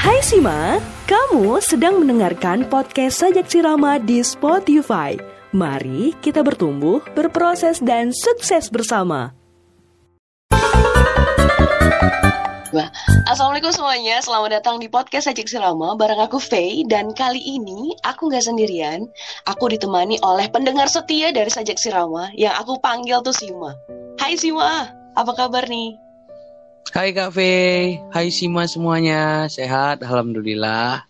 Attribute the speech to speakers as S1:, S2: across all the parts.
S1: Hai Sima, kamu sedang mendengarkan podcast Sajak Sirama di Spotify. Mari kita bertumbuh, berproses, dan sukses bersama.
S2: Assalamualaikum semuanya, selamat datang di podcast Sajak Sirama bareng aku Faye dan kali ini aku nggak sendirian, aku ditemani oleh pendengar setia dari Sajak Sirama yang aku panggil tuh Sima. Hai Sima, apa kabar nih?
S3: Hai Kak Fe, hai Sima semuanya, sehat Alhamdulillah.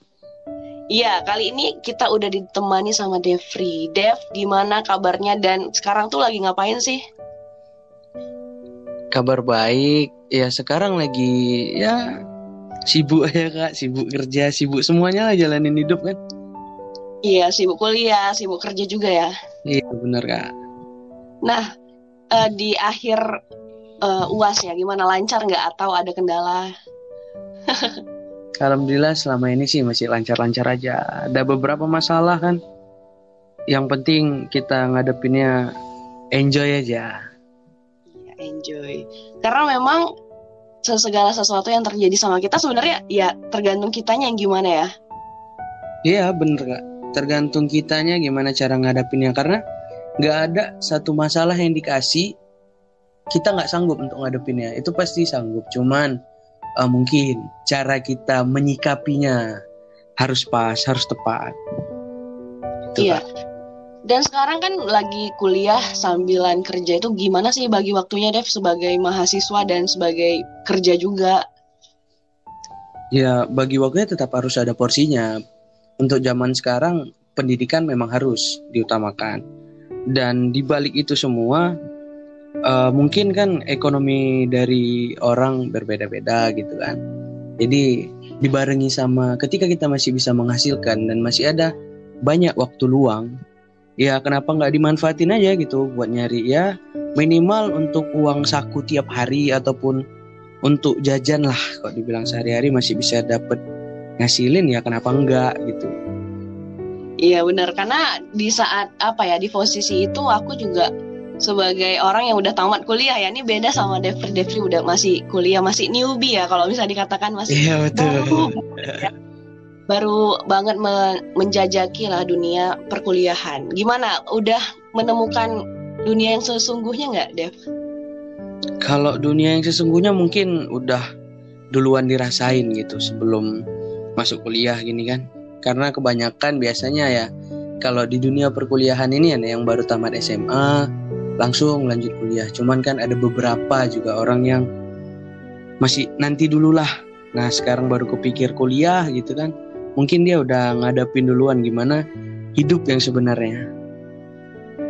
S2: Iya, kali ini kita udah ditemani sama Devri. Dev, gimana kabarnya dan sekarang tuh lagi ngapain sih?
S3: Kabar baik, ya sekarang lagi ya sibuk ya Kak, sibuk kerja, sibuk semuanya lah jalanin hidup kan.
S2: Iya, sibuk kuliah, sibuk kerja juga ya.
S3: Iya benar Kak.
S2: Nah, uh, di akhir uh, uas ya gimana lancar nggak? Atau ada kendala?
S3: Alhamdulillah selama ini sih masih lancar-lancar aja. Ada beberapa masalah kan. Yang penting kita ngadepinnya enjoy aja.
S2: Ya, enjoy. Karena memang segala sesuatu yang terjadi sama kita sebenarnya ya tergantung kitanya yang gimana ya.
S3: Iya bener kak. Tergantung kitanya gimana cara ngadepinnya. Karena nggak ada satu masalah yang dikasih kita nggak sanggup untuk ngadepinnya. Itu pasti sanggup cuman uh, mungkin cara kita menyikapinya harus pas harus tepat.
S2: Itu iya. Kan. dan sekarang kan lagi kuliah sambilan kerja itu gimana sih bagi waktunya Dev sebagai mahasiswa dan sebagai kerja juga?
S3: Ya bagi waktunya tetap harus ada porsinya. Untuk zaman sekarang pendidikan memang harus diutamakan. Dan dibalik itu semua uh, mungkin kan ekonomi dari orang berbeda-beda gitu kan. Jadi dibarengi sama ketika kita masih bisa menghasilkan dan masih ada banyak waktu luang, ya kenapa nggak dimanfaatin aja gitu buat nyari ya minimal untuk uang saku tiap hari ataupun untuk jajan lah kok dibilang sehari-hari masih bisa dapat ngasilin ya kenapa enggak gitu.
S2: Iya benar karena di saat apa ya di posisi itu aku juga sebagai orang yang udah tamat kuliah ya ini beda sama Devri Devri udah masih kuliah masih newbie ya kalau bisa dikatakan masih
S3: iya, betul.
S2: baru ya. baru banget me menjajaki lah dunia perkuliahan gimana udah menemukan dunia yang sesungguhnya nggak Dev?
S3: Kalau dunia yang sesungguhnya mungkin udah duluan dirasain gitu sebelum masuk kuliah gini kan karena kebanyakan biasanya ya kalau di dunia perkuliahan ini ya yang baru tamat SMA langsung lanjut kuliah. Cuman kan ada beberapa juga orang yang masih nanti dulu lah. Nah sekarang baru kepikir kuliah gitu kan. Mungkin dia udah ngadapin duluan gimana hidup yang sebenarnya.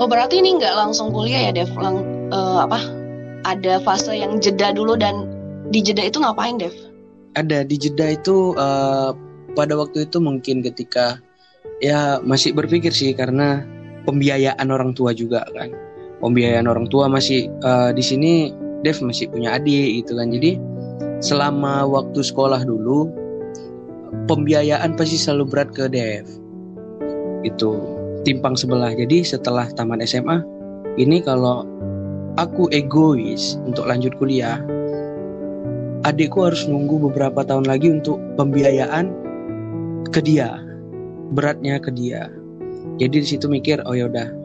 S2: Oh berarti ini nggak langsung kuliah ya Dev? Lang, uh, apa? Ada fase yang jeda dulu dan di jeda itu ngapain Dev?
S3: Ada di jeda itu uh, pada waktu itu mungkin ketika ya masih berpikir sih karena pembiayaan orang tua juga kan pembiayaan orang tua masih uh, di sini Dev masih punya adik gitu kan. Jadi selama waktu sekolah dulu pembiayaan pasti selalu berat ke Dev. Itu timpang sebelah. Jadi setelah taman SMA ini kalau aku egois untuk lanjut kuliah adikku harus nunggu beberapa tahun lagi untuk pembiayaan ke dia beratnya ke dia. Jadi di situ mikir oh ya udah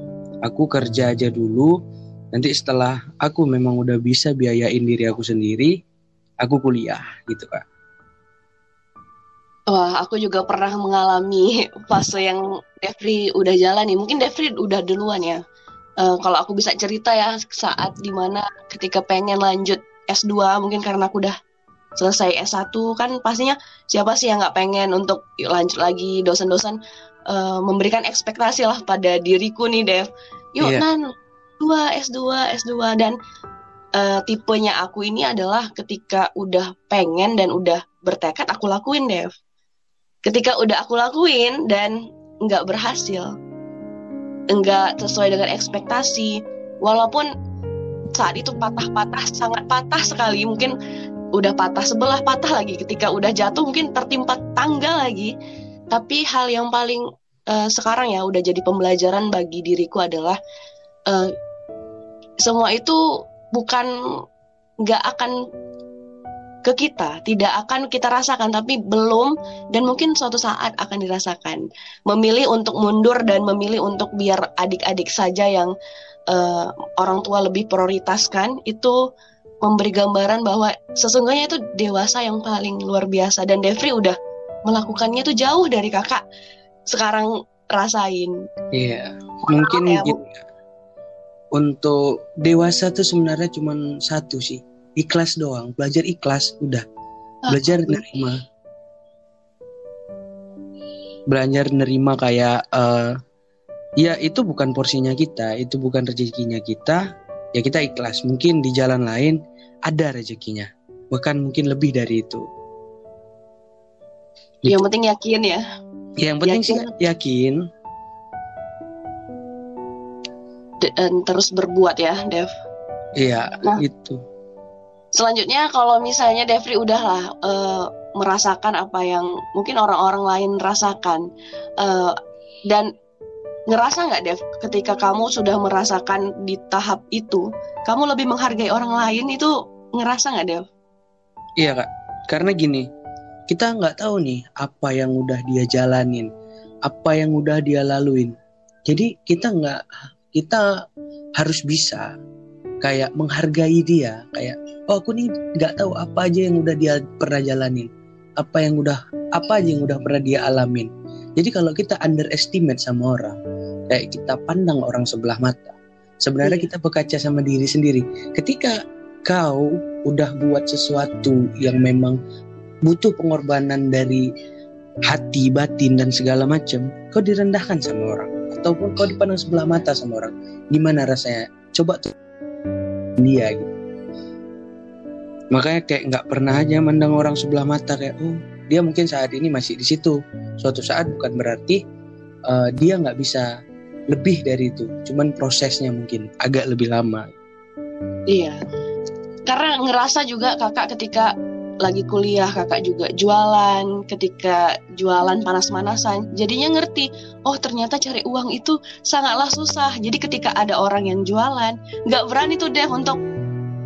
S3: aku kerja aja dulu nanti setelah aku memang udah bisa biayain diri aku sendiri aku kuliah gitu kak
S2: Wah, aku juga pernah mengalami fase yang Devri udah jalan nih. Mungkin Devri udah duluan ya. Uh, kalau aku bisa cerita ya saat di mana ketika pengen lanjut S2 mungkin karena aku udah selesai S1 kan pastinya siapa sih yang nggak pengen untuk lanjut lagi dosen-dosen uh, memberikan ekspektasi lah pada diriku nih Dev. Yuk yeah. nan. Dua S2 S2 dan uh, tipenya aku ini adalah ketika udah pengen dan udah bertekad aku lakuin Dev. Ketika udah aku lakuin dan nggak berhasil nggak sesuai dengan ekspektasi walaupun saat itu patah-patah sangat patah sekali. Mungkin udah patah sebelah patah lagi. Ketika udah jatuh mungkin tertimpa tangga lagi tapi hal yang paling uh, sekarang ya udah jadi pembelajaran bagi diriku adalah uh, semua itu bukan nggak akan ke kita tidak akan kita rasakan tapi belum dan mungkin suatu saat akan dirasakan. Memilih untuk mundur dan memilih untuk biar adik-adik saja yang uh, orang tua lebih prioritaskan itu memberi gambaran bahwa sesungguhnya itu dewasa yang paling luar biasa dan Devri udah melakukannya itu jauh dari kakak sekarang rasain.
S3: Iya mungkin ya, gitu. untuk dewasa tuh sebenarnya cuma satu sih ikhlas doang. Belajar ikhlas udah. Ah, belajar oh, nerima. Belajar nerima kayak uh, ya itu bukan porsinya kita itu bukan rezekinya kita. Ya kita ikhlas. Mungkin di jalan lain ada rezekinya. Bahkan mungkin lebih dari itu
S2: yang penting yakin ya.
S3: Ya, yang penting yakin. sih yakin
S2: dan terus berbuat ya Dev.
S3: Iya nah, itu.
S2: Selanjutnya kalau misalnya Devri udahlah uh, merasakan apa yang mungkin orang-orang lain rasakan uh, dan ngerasa nggak Dev ketika kamu sudah merasakan di tahap itu kamu lebih menghargai orang lain itu ngerasa nggak Dev?
S3: Iya kak, karena gini kita nggak tahu nih apa yang udah dia jalanin, apa yang udah dia laluin. Jadi kita nggak kita harus bisa kayak menghargai dia kayak oh aku nih nggak tahu apa aja yang udah dia pernah jalanin apa yang udah apa aja yang udah pernah dia alamin jadi kalau kita underestimate sama orang kayak kita pandang orang sebelah mata sebenarnya iya. kita berkaca sama diri sendiri ketika kau udah buat sesuatu yang memang butuh pengorbanan dari hati batin dan segala macam kau direndahkan sama orang. Ataupun kau dipandang sebelah mata sama orang. Gimana rasanya? Coba tuh dia gitu. Makanya kayak nggak pernah aja mandang orang sebelah mata kayak oh dia mungkin saat ini masih di situ. Suatu saat bukan berarti uh, dia nggak bisa lebih dari itu. Cuman prosesnya mungkin agak lebih lama.
S2: Iya. Karena ngerasa juga kakak ketika lagi kuliah kakak juga jualan. Ketika jualan panas-manasan jadinya ngerti oh ternyata cari uang itu sangatlah susah. Jadi ketika ada orang yang jualan nggak berani tuh deh untuk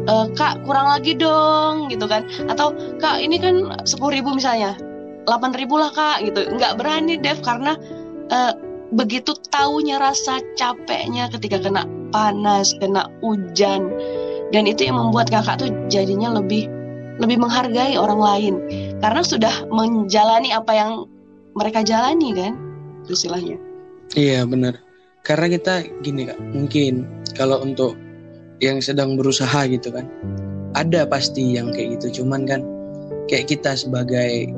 S2: e, kak kurang lagi dong gitu kan. Atau kak ini kan sepuluh ribu misalnya delapan ribu lah kak gitu. Nggak berani Dev karena uh, begitu taunya rasa capeknya ketika kena panas kena hujan. Dan itu yang membuat kakak tuh jadinya lebih lebih menghargai orang lain. Karena sudah menjalani apa yang mereka jalani kan? Istilahnya.
S3: Iya benar. Karena kita gini kak mungkin kalau untuk yang sedang berusaha gitu kan ada pasti yang kayak gitu. Cuman kan kayak kita sebagai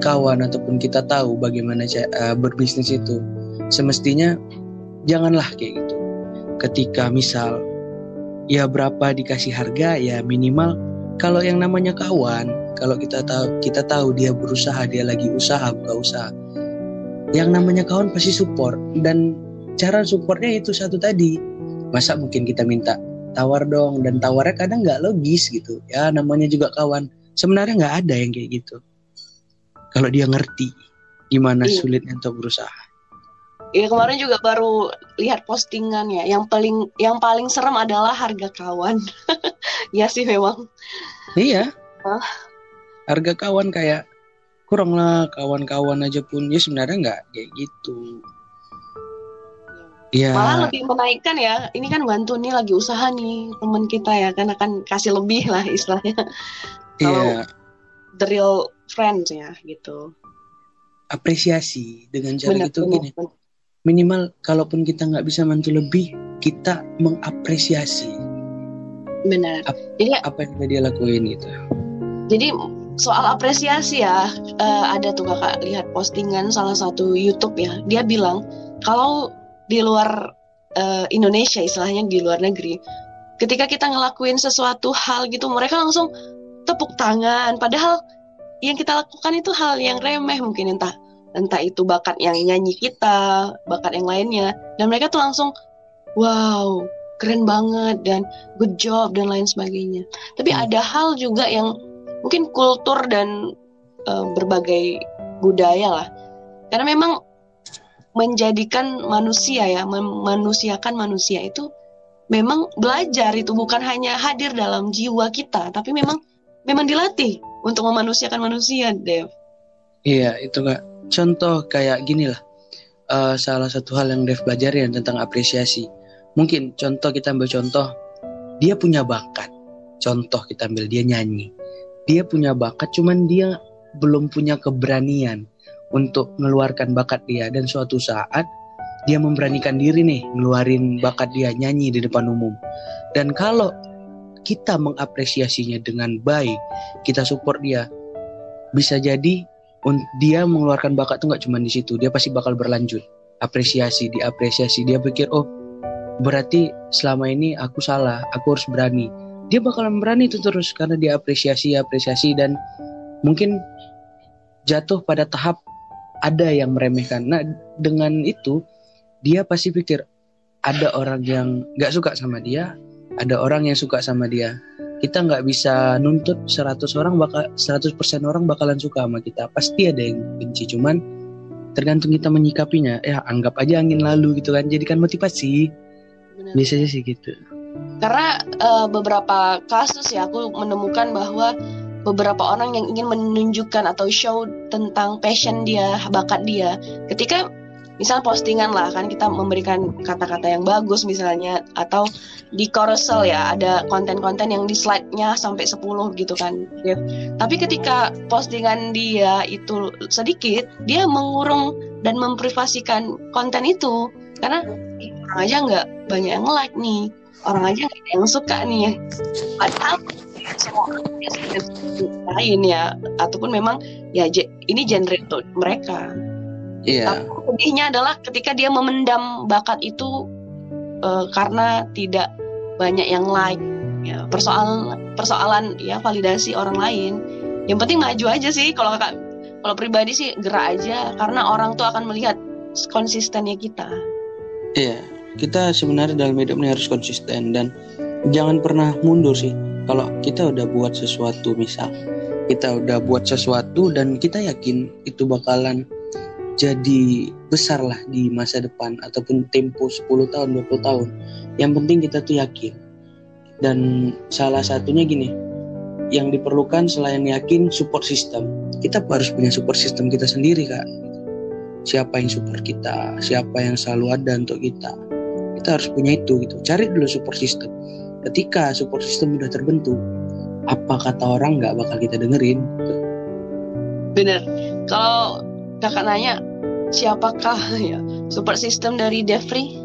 S3: kawan ataupun kita tahu bagaimana uh, berbisnis itu semestinya janganlah kayak gitu. Ketika misal ya berapa dikasih harga ya minimal kalau yang namanya kawan kalau kita tahu kita tahu dia berusaha dia lagi usaha buka usaha. Yang namanya kawan pasti support. Dan cara supportnya itu satu tadi. Masa mungkin kita minta tawar dong dan tawarnya kadang nggak logis gitu. Ya namanya juga kawan. Sebenarnya nggak ada yang kayak gitu. Kalau dia ngerti gimana iya. sulitnya untuk berusaha
S2: Ya kemarin juga baru lihat postingan ya. Yang paling yang paling serem adalah harga kawan. ya sih memang.
S3: Iya. Huh? Harga kawan kayak kurang lah kawan-kawan aja pun ya sebenarnya nggak kayak gitu.
S2: Ya. Malah lebih menaikkan ya. Ini kan bantu nih lagi usaha nih teman kita ya kan akan kasih lebih lah istilahnya. Iya. the real friends ya gitu.
S3: Apresiasi dengan cara bener, itu bener, gini. Bener. Minimal kalaupun kita nggak bisa bantu lebih, kita mengapresiasi.
S2: Benar.
S3: Ap Jadi apa yang dia lakuin gitu.
S2: Jadi soal apresiasi ya, uh, ada tuh kakak lihat postingan salah satu YouTube ya. Dia bilang kalau di luar uh, Indonesia istilahnya di luar negeri ketika kita ngelakuin sesuatu hal gitu mereka langsung tepuk tangan padahal yang kita lakukan itu hal yang remeh mungkin entah entah itu bakat yang nyanyi kita bakat yang lainnya dan mereka tuh langsung wow keren banget dan good job dan lain sebagainya tapi hmm. ada hal juga yang mungkin kultur dan uh, berbagai budaya lah karena memang menjadikan manusia ya, memanusiakan manusia itu memang belajar itu bukan hanya hadir dalam jiwa kita, tapi memang memang dilatih untuk memanusiakan manusia, Dev.
S3: Iya, itu kak. Contoh kayak gini lah. Uh, salah satu hal yang Dev pelajari tentang apresiasi. Mungkin contoh kita ambil contoh, dia punya bakat. Contoh kita ambil dia nyanyi. Dia punya bakat, cuman dia belum punya keberanian untuk mengeluarkan bakat dia. Dan suatu saat dia memberanikan diri nih ngeluarin bakat dia nyanyi di depan umum. Dan kalau kita mengapresiasinya dengan baik, kita support dia, bisa jadi dia mengeluarkan bakat tuh nggak cuma di situ, dia pasti bakal berlanjut. Apresiasi, diapresiasi, dia pikir oh berarti selama ini aku salah, aku harus berani. Dia bakalan berani itu terus karena dia apresiasi, apresiasi dan mungkin jatuh pada tahap ada yang meremehkan. Nah dengan itu dia pasti pikir ada orang yang nggak suka sama dia, ada orang yang suka sama dia kita nggak bisa nuntut 100 orang bakal 100% orang bakalan suka sama kita. Pasti ada yang benci cuman tergantung kita menyikapinya. Ya anggap aja angin lalu gitu kan jadikan motivasi. Benar. biasanya sih gitu.
S2: Karena uh, beberapa kasus ya aku menemukan bahwa beberapa orang yang ingin menunjukkan atau show tentang passion dia bakat dia ketika misal postingan lah kan kita memberikan kata-kata yang bagus misalnya atau di carousel ya ada konten-konten yang di slide-nya sampai 10 gitu kan tapi ketika postingan dia itu sedikit dia mengurung dan memprivasikan konten itu. Karena orang aja nggak banyak yang like nih orang aja nggak yang suka nih. Padahal semua lain ya ataupun memang ya ini genre mereka
S3: Iya.
S2: Tapi sedihnya adalah ketika dia memendam bakat itu uh, karena tidak banyak yang like. Ya, persoalan persoalan ya validasi orang lain. Yang penting maju aja sih kalau kakak kalau pribadi sih gerak aja karena orang tuh akan melihat konsistennya kita.
S3: Iya, kita sebenarnya dalam hidup ini harus konsisten dan jangan pernah mundur sih. Kalau kita udah buat sesuatu misal kita udah buat sesuatu dan kita yakin itu bakalan jadi besar lah di masa depan ataupun tempo 10 tahun 20 tahun. Yang penting kita tuh yakin. Dan salah satunya gini yang diperlukan selain yakin support system. Kita harus punya support system kita sendiri kak. Siapa yang support kita siapa yang selalu ada untuk kita. Kita harus punya itu gitu. Cari dulu support system. Ketika support system udah terbentuk apa kata orang nggak bakal kita dengerin
S2: bener. Kalau kakak nanya siapakah ya support system dari Devri?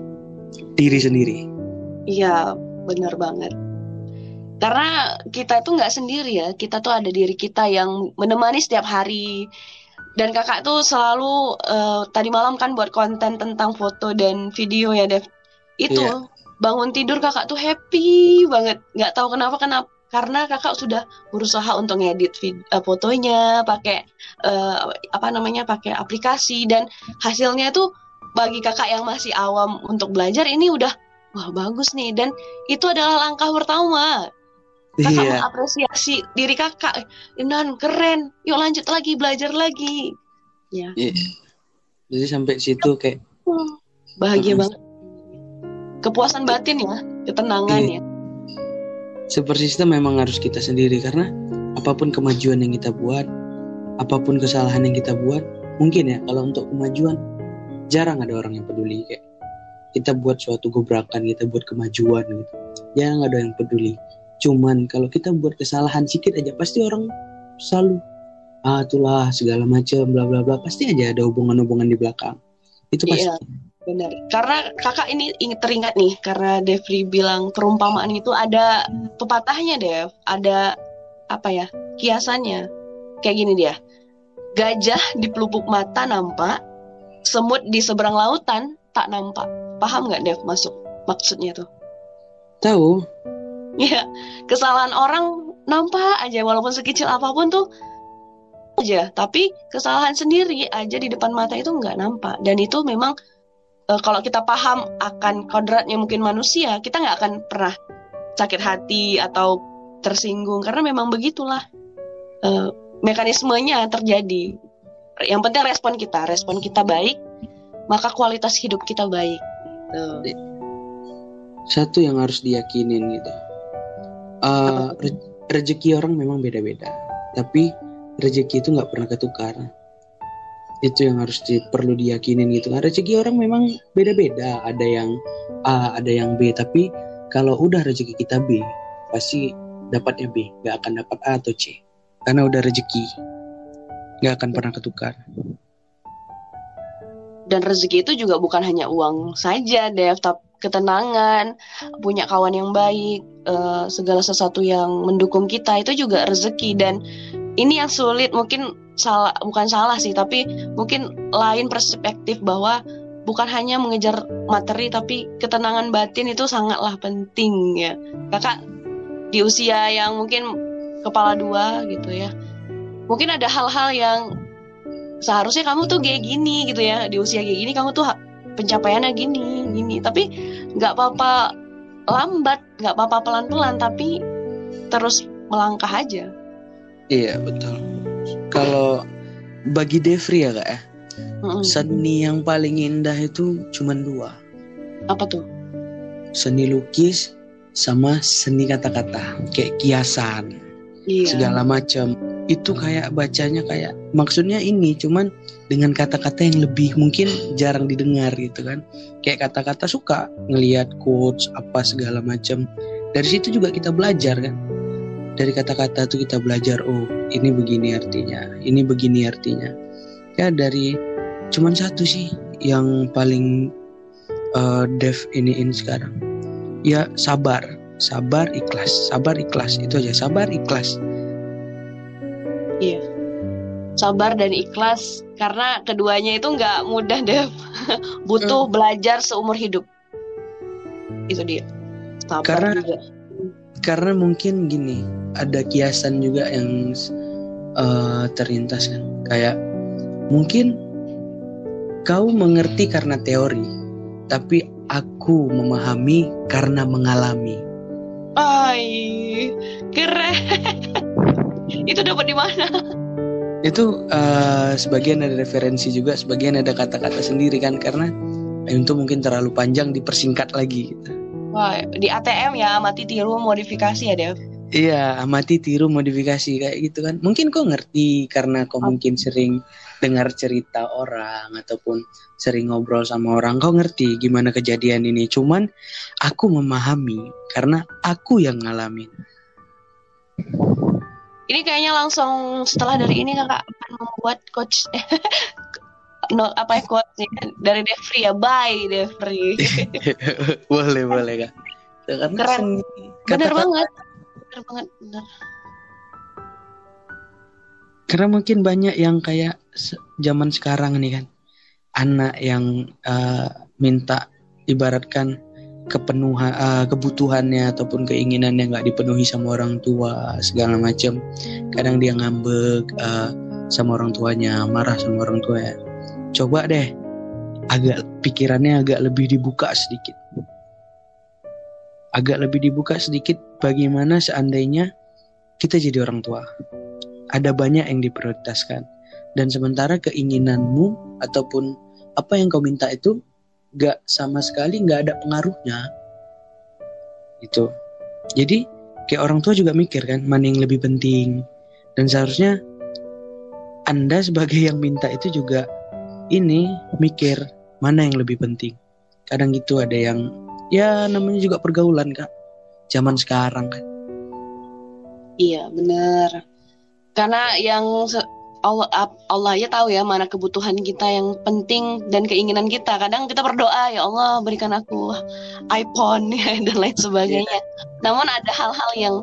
S3: Diri sendiri.
S2: Iya, benar banget. Karena kita itu nggak sendiri ya, kita tuh ada diri kita yang menemani setiap hari. Dan kakak tuh selalu uh, tadi malam kan buat konten tentang foto dan video ya Dev. Itu yeah. bangun tidur kakak tuh happy banget, nggak tahu kenapa kenapa karena kakak sudah berusaha untuk ngedit uh, fotonya pakai uh, apa namanya pakai aplikasi dan hasilnya itu bagi kakak yang masih awam untuk belajar ini udah wah bagus nih. Dan itu adalah langkah pertama. Kakak iya. mengapresiasi diri kakak. Inan keren. Yuk lanjut lagi belajar lagi. Ya.
S3: Iya. jadi sampai situ kayak
S2: bahagia banget. Kepuasan batin ya ketenangan iya. ya
S3: super system memang harus kita sendiri karena apa pun kemajuan yang kita buat, apa pun kesalahan yang kita buat, mungkin ya kalau untuk kemajuan jarang ada orang yang peduli kayak kita buat suatu gebrakan, kita buat kemajuan gitu. Jarang ada yang peduli. Cuman kalau kita buat kesalahan sedikit aja pasti orang selalu ah itulah segala macam bla bla bla pasti aja ada hubungan-hubungan di belakang. Itu pasti. Iya
S2: Benar. Karena kakak ini ingat teringat nih karena Devri bilang perumpamaan itu ada pepatahnya Dev, ada apa ya? kiasannya. Kayak gini dia. Gajah di pelupuk mata nampak, semut di seberang lautan tak nampak. Paham nggak Dev masuk maksudnya tuh?
S3: Tahu.
S2: Ya, kesalahan orang nampak aja walaupun sekecil apa pun tuh aja, tapi kesalahan sendiri aja di depan mata itu nggak nampak dan itu memang uh, kalau kita paham akan kodratnya mungkin manusia, kita nggak akan pernah sakit hati atau tersinggung karena memang begitulah uh, mekanismenya terjadi. Yang penting respon kita, respon kita baik, maka kualitas hidup kita baik. Uh.
S3: Satu yang harus diyakinin gitu, uh, re rezeki orang memang beda-beda. tapi rezeki itu nggak pernah ketukar itu yang harus di, perlu diyakinin gitu. Kan rezeki orang memang beda-beda. Ada yang A ada yang B. Tapi kalau udah rezeki kita B pasti dapatnya B. Nggak akan dapat A atau C. Karena udah rezeki nggak akan pernah ketukar.
S2: Dan rezeki itu juga bukan hanya uang saja Dev. Tapi ketenangan punya kawan yang baik uh, segala sesuatu yang mendukung kita itu juga rezeki. Dan ini yang sulit. Mungkin salah bukan salah sih tapi mungkin lain perspektif bahwa bukan hanya mengejar materi tapi ketenangan batin itu sangatlah penting ya. Kakak di usia yang mungkin kepala dua gitu ya. Mungkin ada hal-hal yang seharusnya kamu tuh kayak gini gitu ya. Di usia kayak gini kamu tuh pencapaiannya gini gini. Tapi nggak apa-apa lambat nggak apa-apa pelan-pelan tapi terus melangkah aja.
S3: Iya betul kalau bagi Devri ya kak ya. Mm-hmm. seni yang paling indah itu cuma dua.
S2: Apa tuh?
S3: Seni lukis sama seni kata-kata kayak kiasan iya. segala macam. Itu kayak bacanya kayak maksudnya ini cuman dengan kata-kata yang lebih mungkin jarang didengar gitu kan. Kayak kata-kata suka ngelihat quotes apa segala macam. Dari situ juga kita belajar kan dari kata-kata itu kita belajar oh ini begini artinya ini begini artinya ya dari cuman satu sih yang paling uh, dev iniin sekarang ya sabar sabar ikhlas sabar ikhlas itu aja sabar ikhlas
S2: Iya. Sabar dan ikhlas karena keduanya itu nggak mudah deh. Butuh hmm. belajar seumur hidup. Itu dia.
S3: Sabar karena juga. Karena mungkin gini, ada kiasan juga yang uh, terlintas kan. Kayak mungkin kau mengerti karena teori, tapi aku memahami karena mengalami.
S2: Ay, keren. itu dapat di mana
S3: itu uh, sebagian ada referensi juga sebagian ada kata-kata sendiri kan karena itu mungkin terlalu panjang dipersingkat lagi gitu.
S2: Wah, di ATM ya amati tiru modifikasi ya Dev
S3: Iya, amati tiru modifikasi kayak gitu kan. Mungkin kau ngerti karena kau oh. mungkin sering dengar cerita orang ataupun sering ngobrol sama orang. Kau ngerti gimana kejadian ini. Cuman aku memahami karena aku yang ngalamin.
S2: Ini kayaknya langsung setelah dari ini kakak akan membuat coach no, apa ya quote dari Devri ya bye Devri.
S3: Boleh boleh kak.
S2: Karena keren. bener banget. Bener banget bener.
S3: Karena mungkin banyak yang kayak zaman sekarang nih kan. Anak yang uh, minta ibaratkan kepenuhan uh, kebutuhannya ataupun keinginannya nggak dipenuhi sama orang tua segala macam kadang dia ngambek uh, sama orang tuanya marah sama orang tua ya coba deh. Agak pikirannya agak lebih dibuka sedikit. Agak lebih dibuka sedikit bagaimana seandainya kita jadi orang tua. Ada banyak yang diprioritaskan. Dan sementara keinginanmu ataupun apa yang kau minta itu gak sama sekali gak ada pengaruhnya. Itu jadi kayak orang tua juga mikir kan mana yang lebih penting. Dan seharusnya anda sebagai yang minta itu juga ini mikir mana yang lebih penting kadang gitu ada yang ya namanya juga pergaulan kak zaman sekarang kan
S2: iya bener karena yang Allah Allah ya tahu ya mana kebutuhan kita yang penting dan keinginan kita. Kadang kita berdoa ya Allah berikan aku iPhone ya, dan lain sebagainya. Namun ada hal-hal yang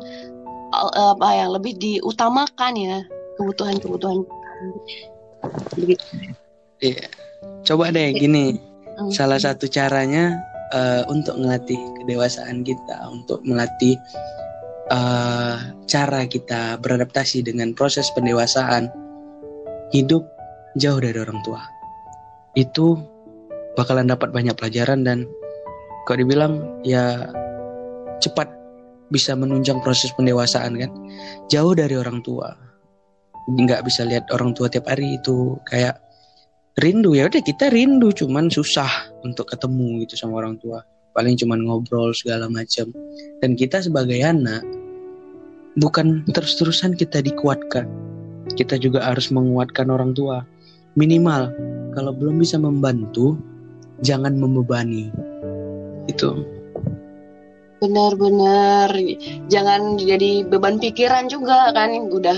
S2: apa yang lebih diutamakan ya kebutuhan-kebutuhan.
S3: Iya. Coba deh gini. Hmm. Salah satu caranya uh, untuk melatih kedewasaan kita, untuk melatih uh, cara kita beradaptasi dengan proses pendewasaan hidup jauh dari orang tua. Itu bakalan dapat banyak pelajaran dan kalau dibilang ya cepat bisa menunjang proses pendewasaan kan. Jauh dari orang tua. Nggak bisa lihat orang tua tiap hari itu kayak rindu ya udah kita rindu cuman susah untuk ketemu gitu sama orang tua paling cuman ngobrol segala macam dan kita sebagai anak bukan terus-terusan kita dikuatkan. Kita juga harus menguatkan orang tua. Minimal kalau belum bisa membantu, jangan membebani. Itu.
S2: Benar-benar jangan jadi beban pikiran juga kan udah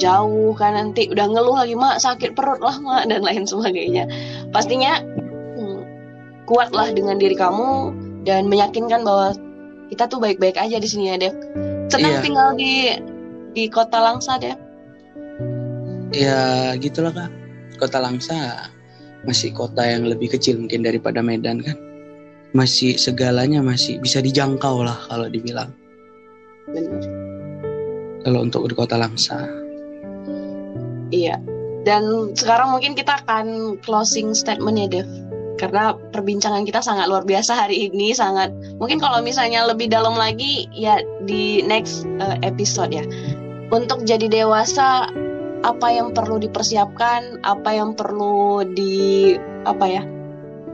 S2: jauh kan nanti udah ngeluh lagi mak sakit perut lah mak dan lain sebagainya pastinya hmm, kuatlah dengan diri kamu dan meyakinkan bahwa kita tuh baik-baik aja di sini ya Dev senang
S3: Iya.
S2: tinggal di di kota Langsa Dev
S3: Ya gitulah kak. Kota Langsa masih kota yang lebih kecil mungkin daripada Medan kan. Masih segalanya masih bisa dijangkau lah kalau dibilang.
S2: benar
S3: Kalau untuk di kota Langsa.
S2: Iya. Dan sekarang mungkin kita akan closing statement ya Dev. Karena perbincangan kita sangat luar biasa hari ini sangat mungkin kalau misalnya lebih dalam lagi ya di next uh, episode ya. Untuk jadi dewasa apa yang perlu dipersiapkan apa yang perlu di apa ya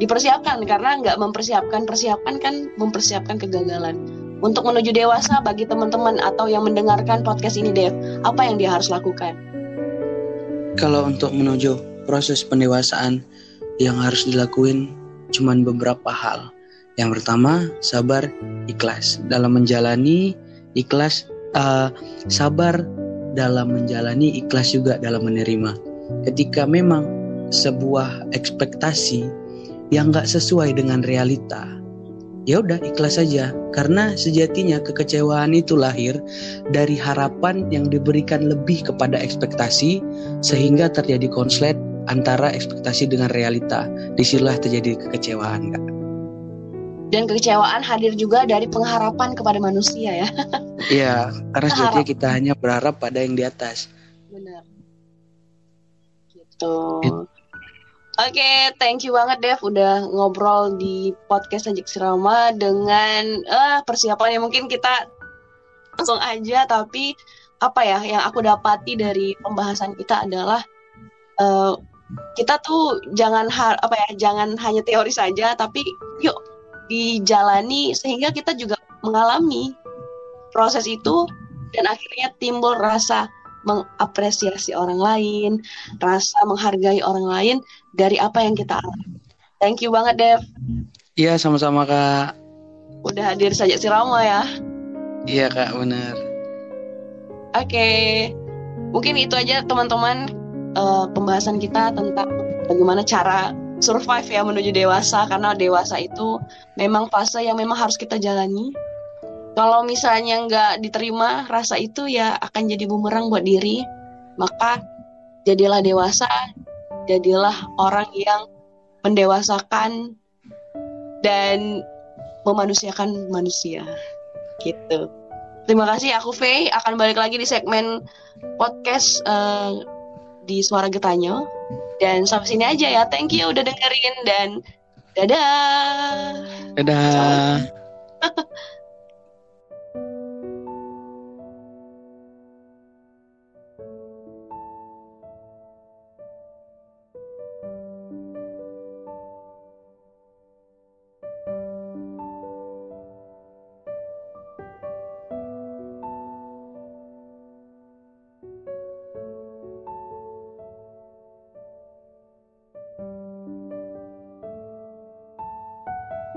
S2: dipersiapkan. Karena nggak mempersiapkan persiapan kan mempersiapkan kegagalan. Untuk menuju dewasa bagi teman-teman atau yang mendengarkan podcast ini Dev apa yang dia harus lakukan
S3: Kalau untuk menuju proses pendewasaan yang harus dilakuin cuman beberapa hal. Yang pertama, sabar, ikhlas dalam menjalani, ikhlas eh, sabar dalam menjalani, ikhlas juga dalam menerima. Ketika memang sebuah ekspektasi yang nggak sesuai dengan realita, ya udah ikhlas saja. Karena sejatinya kekecewaan itu lahir dari harapan yang diberikan lebih kepada ekspektasi sehingga terjadi konslet antara ekspektasi dengan realita. Di sinilah terjadi kekecewaan, Kak.
S2: dan kekecewaan hadir juga dari pengharapan kepada manusia ya
S3: Iya, karena sejatinya kita hanya berharap pada yang di atas.
S2: benar gitu
S3: It-
S2: Oke, thank you banget Dev udah ngobrol di podcast Sajik Sirama dengan eh persiapannya. Mungkin kita langsung aja tapi apa ya yang aku dapati dari pembahasan kita adalah eh, kita tuh jangan ha- apa ya jangan hanya teori saja tapi yuk dijalani sehingga kita juga mengalami proses itu dan akhirnya timbul rasa mengapresiasi orang lain, rasa menghargai orang lain dari apa yang kita alami. Thank you banget Dev,
S3: Iya, sama-sama, Kak.
S2: udah hadir saja si Rama ya.
S3: Iya, Kak, benar.
S2: Oke, mungkin itu aja teman-teman eh, pembahasan kita tentang bagaimana cara survive ya menuju dewasa karena dewasa itu memang fase yang memang harus kita jalani. Kalau misalnya nggak diterima rasa itu ya akan jadi bumerang buat diri. Maka jadilah dewasa, jadilah orang yang mendewasakan dan memanusiakan manusia. Gitu. Terima kasih aku Faye akan balik lagi di segmen podcast eh, di Suara Getanyo dan sampai sini aja ya. Thank you udah dengerin dan dadah.
S3: Dadah.